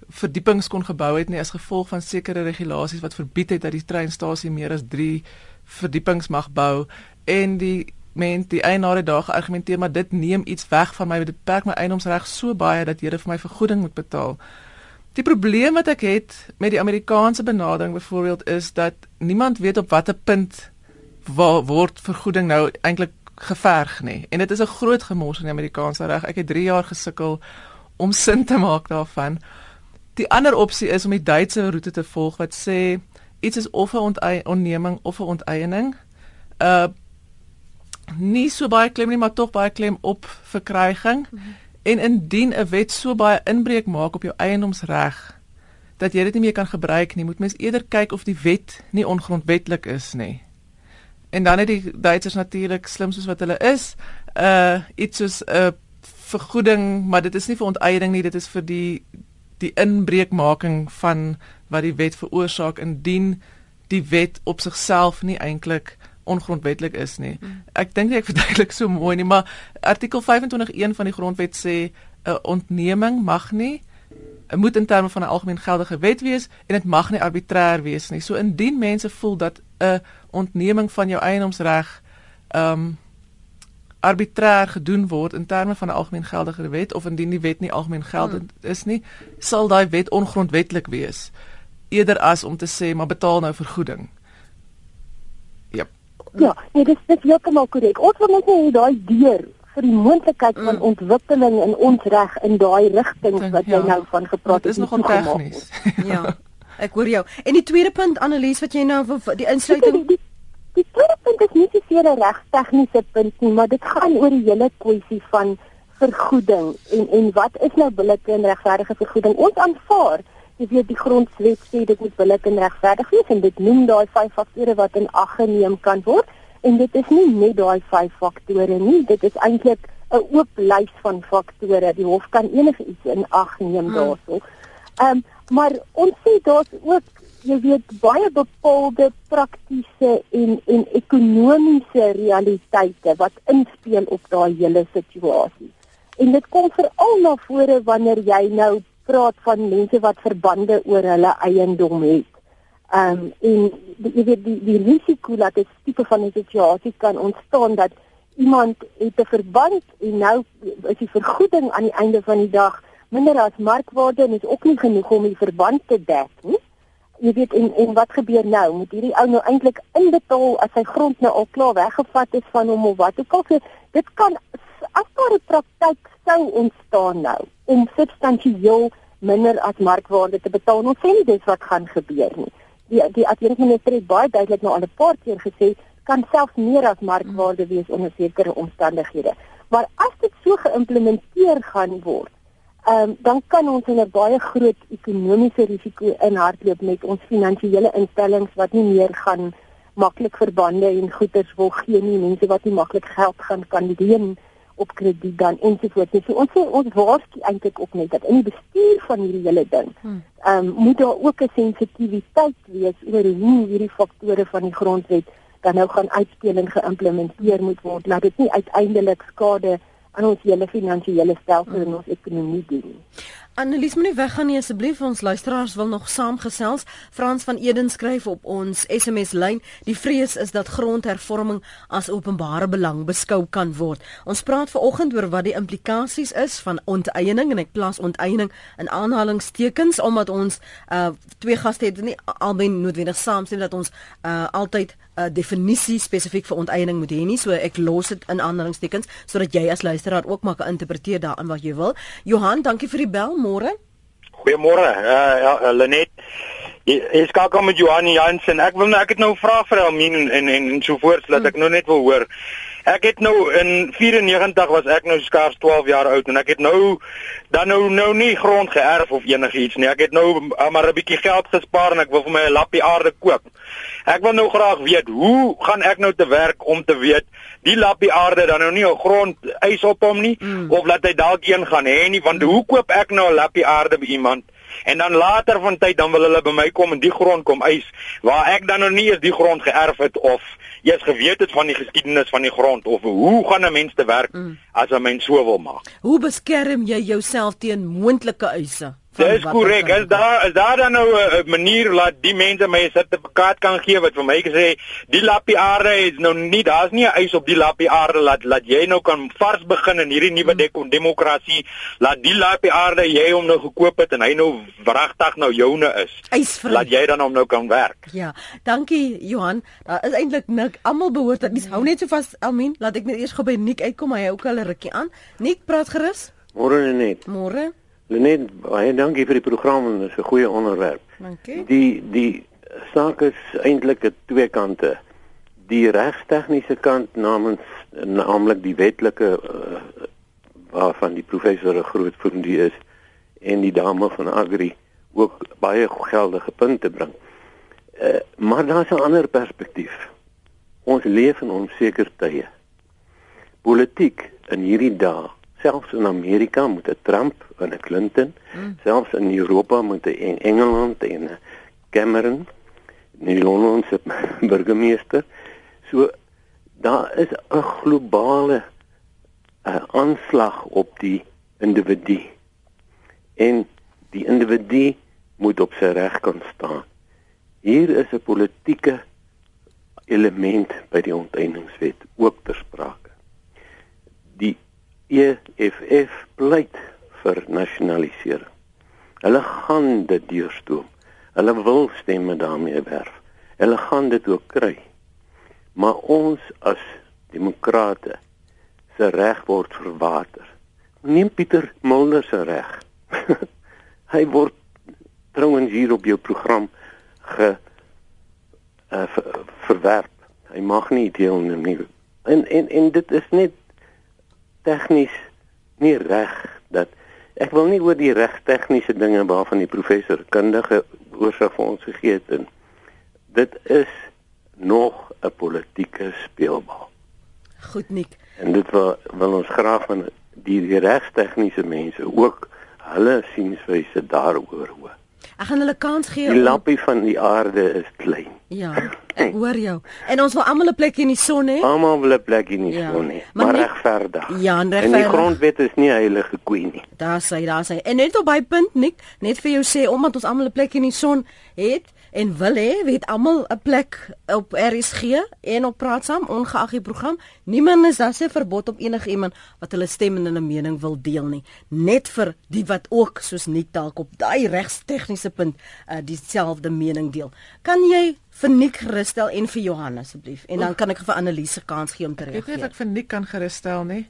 verdiepings kon gebou het nie as gevolg van sekere regulasies wat verbied het dat die treinstasie meer as 3 verdiepings mag bou en die men die eienaar het daar geargumenteer maar dit neem iets weg van my beperk my eiendomsreg so baie dat jy vir my vergoeding moet betaal. Die probleem wat ek het met die Amerikaanse benadering byvoorbeeld is dat niemand weet op watter punt word vergoeding nou eintlik geverg nie. En dit is 'n groot gemors in die Amerikaanse reg. Ek het 3 jaar gesukkel om sin te maak daarvan. Die ander opsie is om die Duitse roete te volg wat sê iets is of 'n onneming of 'n onteiening. Uh nie so baie klem nie, maar tog baie klem op verkryging. Mm -hmm. En indien 'n wet so baie inbreuk maak op jou eiendomsreg dat jy dit nie meer kan gebruik nie, moet mens eerder kyk of die wet nie ongrondwetlik is nie. En dan het die Duitsers natuurlik slim soos wat hulle is, uh iets soos 'n uh, vergoeding, maar dit is nie vir onteiening nie, dit is vir die die inbreukmaking van wat die wet veroorsaak indien die wet op sigself nie eintlik ongrondwetlik is nie. Hmm. Ek dink ek verduidelik so mooi nie, maar artikel 25.1 van die grondwet sê 'n ontneming mag nie moet in terme van 'n algemeen geldige wet wees en dit mag nie arbitrêr wees nie. So indien mense voel dat 'n ontneming van jou eiendomsreg ehm um, arbitrêr gedoen word in terme van 'n algemeen geldige wet of indien die wet nie algemeen geldend hmm. is nie, sal daai wet ongrondwetlik wees eerder as om te sê maar betaal nou vergoeding. Ja. Ja, nee, dit is heeltemal korrek. Ons wil net hê daai deur vir die moontlikheid van mm. ontwikkeling in ons reg in daai rigting wat jy ja, nou van gepraat het. Dit is nogal tegnies. ja. Ek hoor jou. En die tweede punt Annelies wat jy nou die insluiting die, die, die tweede punt is nie seker 'n reg tegniese punt nie, maar dit gaan oor die hele kwessie van vergoeding en en wat is nou billike en regverdige vergoeding? Ons aanvaar jy weet die grondwet sê dit moet billike en regverdig wees en dit noem daai vyf faktore wat in ag geneem kan word. En dit is nie net daai vyf faktore nie, dit is eintlik 'n oop lys van faktore. Die hof kan enige iets in ag neem hmm. daarso. Ehm um, maar ons sê daar's ook jy weet baie bepaalde praktiese en en ekonomiese realiteite wat inspel op daai hele situasie. En dit kom veral na vore wanneer jy nou praat van mense wat verbande oor hulle eiendom het. Ehm um, en jy weet die die risiko dat 'n tipe van 'n situasie kan ontstaan dat iemand het 'n verband en nou is die vergoeding aan die einde van die dag minder as markwaarde en is ook nie genoeg om die verband te dek nie. Jy weet en en wat gebeur nou? Moet hierdie ou nou eintlik inbetaal as sy grond nou al klaar weggevat is van hom of wat ook al? So dit kan as daar 'n praktyk sou ontstaan nou om substansieel minder as markwaarde te betaal ons nie dis wat gaan gebeur nie die die adjunkminister het baie duidelik nou al 'n paar keer gesê kan selfs meer as markwaarde wees onder sekere omstandighede. Maar as dit so geïmplementeer gaan word um, dan kan ons in 'n baie groot ekonomiese risiko inhardloop met ons finansiële instellings wat nie meer gaan maklik verbande en goederes wil gee nie, mense wat nie maklik geld gaan kan leen op krediet dan ensovoorts. So ons sê ons waarsku eintlik ook net dat in die bestuur van hierdie hele ding, hmm. ehm um, moet daar ook 'n sensitiwiteit wees oor hoe hierdie faktore van die grondwet dan nou gaan uitspeel en geïmplementeer moet word, laat dit nie uiteindelik skade aan ons hele finansiële stelsel en ons ekonomie doen. Annelies moenie weggaan nie asseblief ons luisteraars wil nog saamgesels. Frans van Eden skryf op ons SMS lyn: "Die vrees is dat grondhervorming as openbare belang beskou kan word." Ons praat veraloggend oor wat die implikasies is van onteiening en ek plaas onteiening in aanhalingstekens omdat ons uh twee gaste het nie albei noodwendig saamstem dat ons uh altyd uh, definisie spesifiek vir onteiening moet hê nie. So ek los dit in aanhalingstekens sodat jy as luisteraar ook maar kan interpreteer daarin wat jy wil. Johan, dankie vir die bel. Môre. Goeiemôre. Uh, ja, uh, Lenet. Ek skakel met Johan Jansen. Ek wil nou ek het nou 'n vraag vir Elmien en en, en so voort dat ek nou net wil hoor. Ek het nou in 94 was ek nou skaars 12 jaar oud en ek het nou dan nou nou nie grond geërf of enigiets nie. Ek het nou uh, maar 'n bietjie geld gespaar en ek wil vir my 'n lappie aarde koop. Ek wil nou graag weet, hoe gaan ek nou te werk om te weet die lappie aarde dan nou nie 'n grond eis op hom nie mm. of laat hy dalk een gaan hê nie want hoe koop ek nou 'n lappie aarde by iemand? En dan later van tyd dan wil hulle by my kom en die grond kom eis waar ek dan nou nie eens die grond geërf het of eers geweet het van die geskiedenis van die grond of hoe gaan 'n mens te werk mm. as 'n mens so wil maak? Hoe beskerm jy jouself teen moontlike eise? Dis korrek. Is daar is daar dan nou 'n manier laat die mense my 'n sertifikaat kan gee wat vir my gesê die lappie aarde is nou nie daar's nie 'n eis op die lappie aarde laat laat jy nou kan vars begin in hierdie nuwe hmm. demokrasie laat die lappie aarde jy hom nou gekoop het en hy nou wragtig nou joune is. Eisvrij. Laat jy dan hom nou kan werk. Ja. Dankie Johan. Daar is eintlik nik almal behoort dat mens hou net so vas Almien laat ek net eers gou by Nik uitkom hy hou ook al 'n rukkie aan. Nik praat gerus. Môre net. Môre. Lenet, baie dankie vir die program en dit is 'n goeie onderwerp. Dankie. Die die saak is eintlik aan twee kante. Die regstegniese kant namens naamlik die wetlike uh, waarvan die professor 'n groot vriendie is en die dame van Agri ook baie geldige punte bring. Uh, maar daar's 'n ander perspektief. Ons leef in onseker tye. Politiek in hierdie dae selfs in Amerika moet 'n Trump en 'n Clinton, mm. selfs in Europa moet 'n Engeland en 'n Cameron, die Londense burgemeester. So daar is 'n globale uh, aanslag op die individu. En die individu moet op sy reg kan staan. Hier is 'n politieke element by die onteieningswet ook ter sprake. EFF pleit vir nasionalisering. Hulle gaan dit deurstoom. Hulle wil stemme daarmee werf. Hulle gaan dit ook kry. Maar ons as demokrate se reg word verwater. Neem Pieter Mulder se reg. Hy word trouens hier op jou program ge uh, ver, verwerp. Hy mag nie deelneem nie. En en en dit is net tegnies nie reg dat ek wil nie oor die reg tegniese dinge waarvan die professor kundige oorsig vir ons gegee het en dit is nog 'n politieke speelbal. Goed Nik. En dit wil wil ons graag van die, die regstegniese mense ook hulle sienswyse daaroor hoor. Ek gaan hulle kans gee. Die lappie van die aarde is klein. Ja, ek hoor jou. En ons wil almal 'n plek in die son hê. Almal wil 'n plek in die ja. son hê, maar, maar regverdig. Ja, regverdig. En die grondwet is nie heilige koe nie. Daar sê, daar sê. En net op by punt nik, net vir jou sê omdat ons almal 'n plek in die son het, en wil hê weet almal 'n plek op RSG en op praat saam ongeag die program. Niemand is daar se verbod op enige iemand wat hulle stem en hulle mening wil deel nie. Net vir die wat ook soos nie dalk op daai regstegniese punt uh, dieselfde mening deel. Kan jy vir Nik gerusstel en vir Johan asseblief? En dan kan ek vir Annelise kans gee om te reageer ek weet ek vir Nik kan gerusstel nie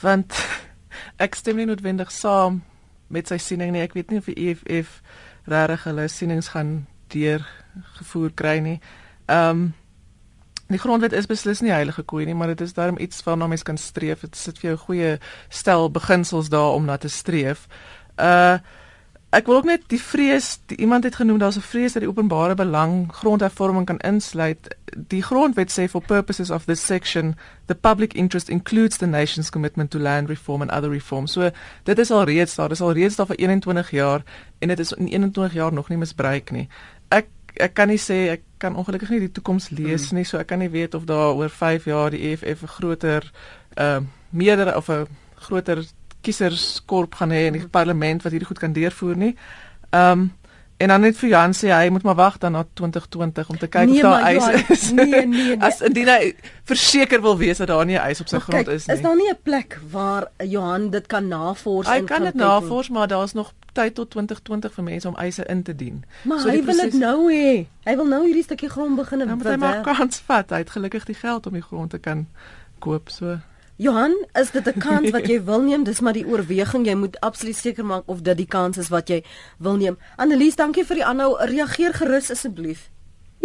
want ek stem nie noodwendig saam met sy siening nie. Ek weet nie of die EFF regtig hulle sienings gaan deur gevoer kry nie. Ehm um, die grondwet is beslis nie heilige koei nie, maar dit is daarom iets waarna mens kan streef. Dit sit vir jou goeie stel beginsels daar om na te streef. Uh ek wil ook net die vrees, die, iemand het genoem daar's 'n vrees dat die openbare belang grondhervorming kan insluit. Die grondwet sê for purposes of this section, the public interest includes the nation's commitment to land reform and other reforms. So dit is al reeds daar, dit is al reeds daar vir 21 jaar en dit is in 21 jaar nog nie misbruik nie ek kan nie sê ek kan ongelukkig nie die toekoms lees mm. nie, so ek kan nie weet of daar oor 5 jaar die EFF 'n groter ehm uh, meerder of 'n groter kieserskorp gaan hê in die mm. parlement wat hierdie goed kan deurvoer nie. Ehm um, En dan net vir Jan sê hy moet maar wag dan na 2020 om te kyk nee, of daar ys is. Nee, nee, nee. As indien hy verseker wil wees dat daar nie ys op sy maar grond kyk, is nie. Is daar nie 'n plek waar Johan dit kan navors Hy kan dit navors, maar daar's nog tyd tot 2020 vir mense om eise in te dien. Maar so hy wil dit nou hê. Hy wil nou hierdie stukkie grond begin en hy maak kans vat. Hy het gelukkig die geld om die grond te kan koop so. Johan, is dit 'n kans wat jy wil neem? Dis maar die oorweging. Jy moet absoluut seker maak of dit die kans is wat jy wil neem. Annelies, dankie vir die aanhou. Reageer gerus asseblief.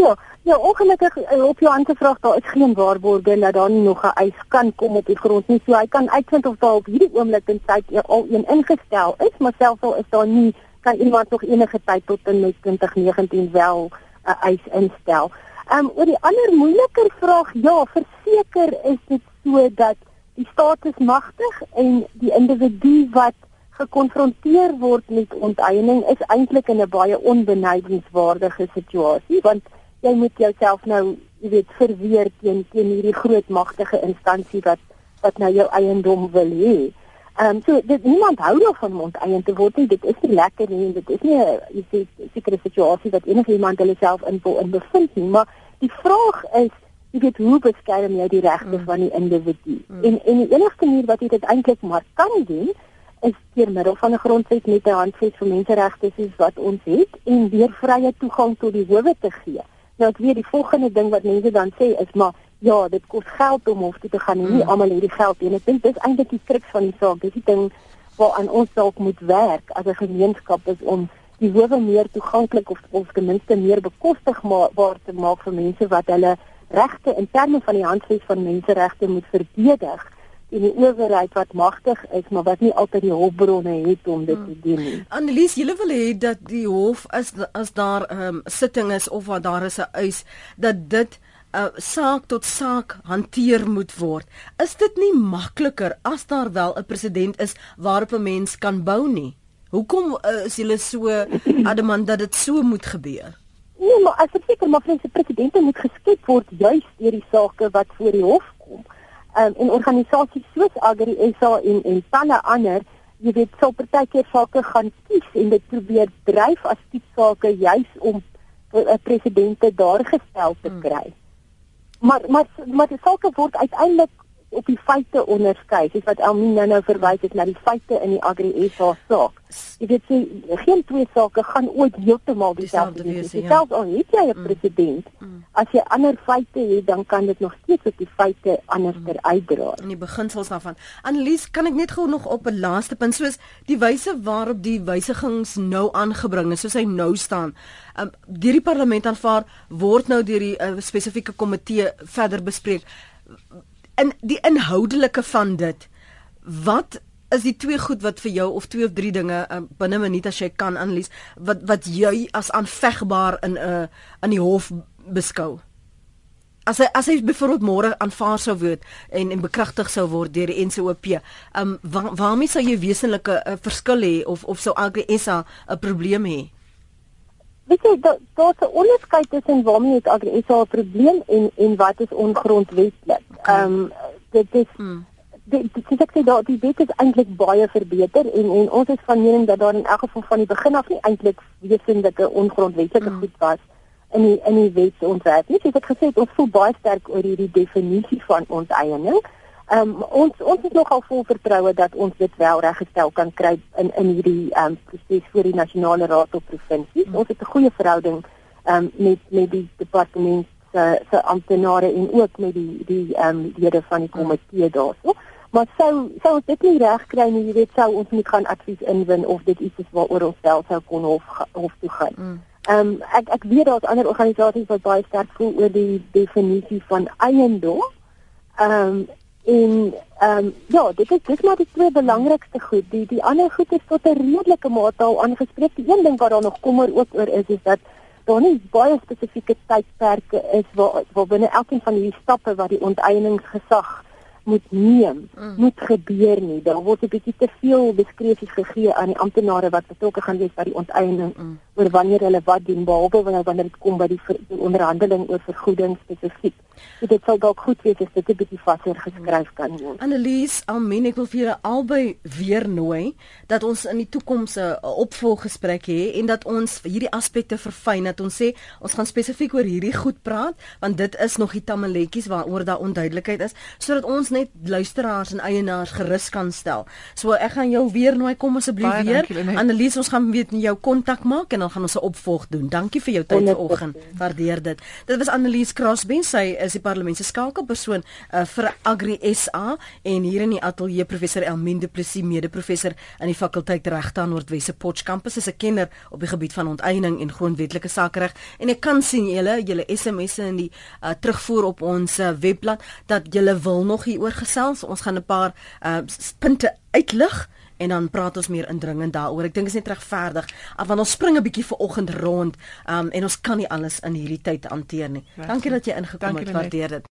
Ja, ja, ongelukkig eh, op jou antwoord daar is geen waarborge dat daar nie nog 'n eis kan kom op die grond nie. So hy kan uitvind of daar op hierdie oomblik in tyd al een ingestel is, maar selfs al is daar nie, kan iemand nog enige tyd tot in 2019 wel 'n eis instel. Ehm um, oor die ander moeiliker vraag, ja, verseker is dit so dat die staat is magtig en die individu wat gekonfronteer word met onteiening is eintlik in 'n baie onbenadigingswaardige situasie want jy moet jouself nou jy weet verweer teen teen hierdie groot magtige instansie wat wat nou jou eiendom wil hê. Ehm um, so dit niemand hou daarvan om onteien te word nie. Dit is nie lekker nie. Dit is nie 'n sekere situasie wat enige iemand hulle self in wil bevind nie, maar die vraag is jy weet hoe beskerm jy die regte mm. van die individu? Mm. En en die enigste manier wat jy dit eintlik maar kan doen is deur middel van 'n grondwet met 'n handves vir menseregte soos wat ons het en deur vrye toegang tot die howe te gee. Nou ek weet die volgende ding wat mense dan sê is maar ja, dit kos geld om hof toe te gaan en nie mm. almal het die geld nie. En ek dink dis eintlik die kruks van die saak. Dis die ding waaraan ons dalk moet werk as 'n gemeenskap is om die howe meer toeganklik of of ten minste meer bekostigbaar te maak vir mense wat hulle regte in terme van die handves van menseregte moet verdedig en die owerheid wat magtig is maar wat nie altyd die hulpbronne het om dit te doen nie. Annelies, julle wil hê dat die hof as as daar 'n um, sitting is of wat daar is 'n eis dat dit 'n uh, saak tot saak hanteer moet word. Is dit nie makliker as daar wel 'n president is waarop 'n mens kan bou nie? Hoekom uh, is julle so adamant dat dit so moet gebeur? Nee, maar as ek seker maar vir presidente moet geskep word juis deur die sake wat voor die hof. Um, en organisasies soos Agri SA en en talle ander, jy weet, sal partykeer sake gaan kies en dit probeer dryf as tipe sake juis om 'n uh, presidente daar gestel te hmm. kry. Hmm. Maar maar maar die sake word uiteindelik op die feite onderskei, soos wat Elmien nou nou verwys het na die feite in die Agri SA saak. Jy weet sê geen twee sake gaan ooit heeltemal dieselfde wees nie. Ja. Selfs al het jy 'n mm. president, mm. as jy ander feite het, dan kan dit nog steeds op die feite anders mm. uitdra. In die beginsels daarvan. Annelies, kan ek net gou nog op 'n laaste punt soos die wyse waarop die wysigings nou aangebring is, soos hy nou staan. Um, deur die parlement aanvaar word nou deur die uh, spesifieke komitee verder bespreek in die inhoudelike van dit wat is die twee goed wat vir jou of twee of drie dinge uh, binne 'n minuut as jy kan aanlees wat wat jy as aanvegbaar in 'n uh, in die hof beskou as hy as hy byvoorbeeld môre aanvaar sou word en en bekragtig sou word deur die NCOP, um waar, waarmee sou jy wesenlike uh, verskil hê of of sou Agri SA 'n probleem hê? Weet jy dat daar's 'n onderskeid tussen waarmee het Agri SA 'n probleem en en wat is ongrondwetlik. Okay. Um dit is hmm dit dit ek sê dat die wet is eintlik baie verbeter en en ons is van mening dat daar in elk geval van die begin af nie eintlik wesenlike ongrondwetlike mm. goed was in die in die wet ontwerp nie. Soos ek gesê het, ons voel baie sterk oor hierdie definisie van onteiening. Ehm um, ons ons is nogal vol vertroue dat ons dit wel reggestel kan kry in in hierdie ehm um, proses vir die nasionale raad op provinsies. Mm. Ons het 'n goeie verhouding ehm um, met met die departement se se amptenare en ook met die die ehm um, lede van die komitee daarso. Maar sou sou ons dit nie reg kry nie, jy weet, sou ons nie gaan advies inwin of dit iets is waaroor ons self sou kon hof hof toe gaan. Mm. Ehm um, ek ek weet daar's ander organisasies wat baie sterk voel oor die definisie van eiendom. Ehm um, en ehm um, ja, dit is dis maar die twee belangrikste goed. Die die ander goed is tot 'n redelike mate al aangespreek. Die een ding wat daar nog kommer ook oor is is dat daar nie baie spesifieke tydperke is waar waar binne elkeen van hierdie stappe wat die onteieningsgesag moet neem, mm. moet gebeur nie. Daar word 'n bietjie te veel beskrywings gegee aan die amptenare wat betrokke gaan wees by die onteiening mm. Oor wanneer hulle wat doen behalwe wanneer dit kom by die, die onderhandeling oor vergoedings spesifiek. So dit sal dalk goed wees as dit 'n bietjie vaser geskryf kan word. Annelies, Almen, ek wil vir julle albei weer nooi dat ons in die toekoms 'n opvolggesprek hê en dat ons hierdie aspekte verfyn dat ons sê ons gaan spesifiek oor hierdie goed praat want dit is nog die tamaletjies waaroor daar onduidelikheid is sodat ons net luisteraars en eienaars gerus kan stel. So ek gaan jou weer nooi kom asseblief weer. Annelies, ons gaan weet jou kontak maak en dan gaan ons 'n opvolg doen. Dankie vir jou tyd vanoggend. Waardeer dit. Dit was Annelies Krasben, sy is die parlement se skakelpersoon uh, vir Agri SA en hier in die ateljee professor Elmien Du Plessis mede-professor aan die fakulteit regte aan Noordwesse Potch kampus is 'n kenner op die gebied van onteiening en grondwetlike sakereg en ek kan sien julle julle SMS'e in die uh, terugvoer op ons uh, webblad dat julle wil nog hier oor gesels ons gaan 'n paar uh, punte uitlig en dan praat ons meer indringend daaroor. Ek dink dit is net regverdig. Want ons spring 'n bietjie vanoggend rond um, en ons kan nie alles in hierdie tyd hanteer nie. Dankie dat jy ingekom het. Waardeer dit.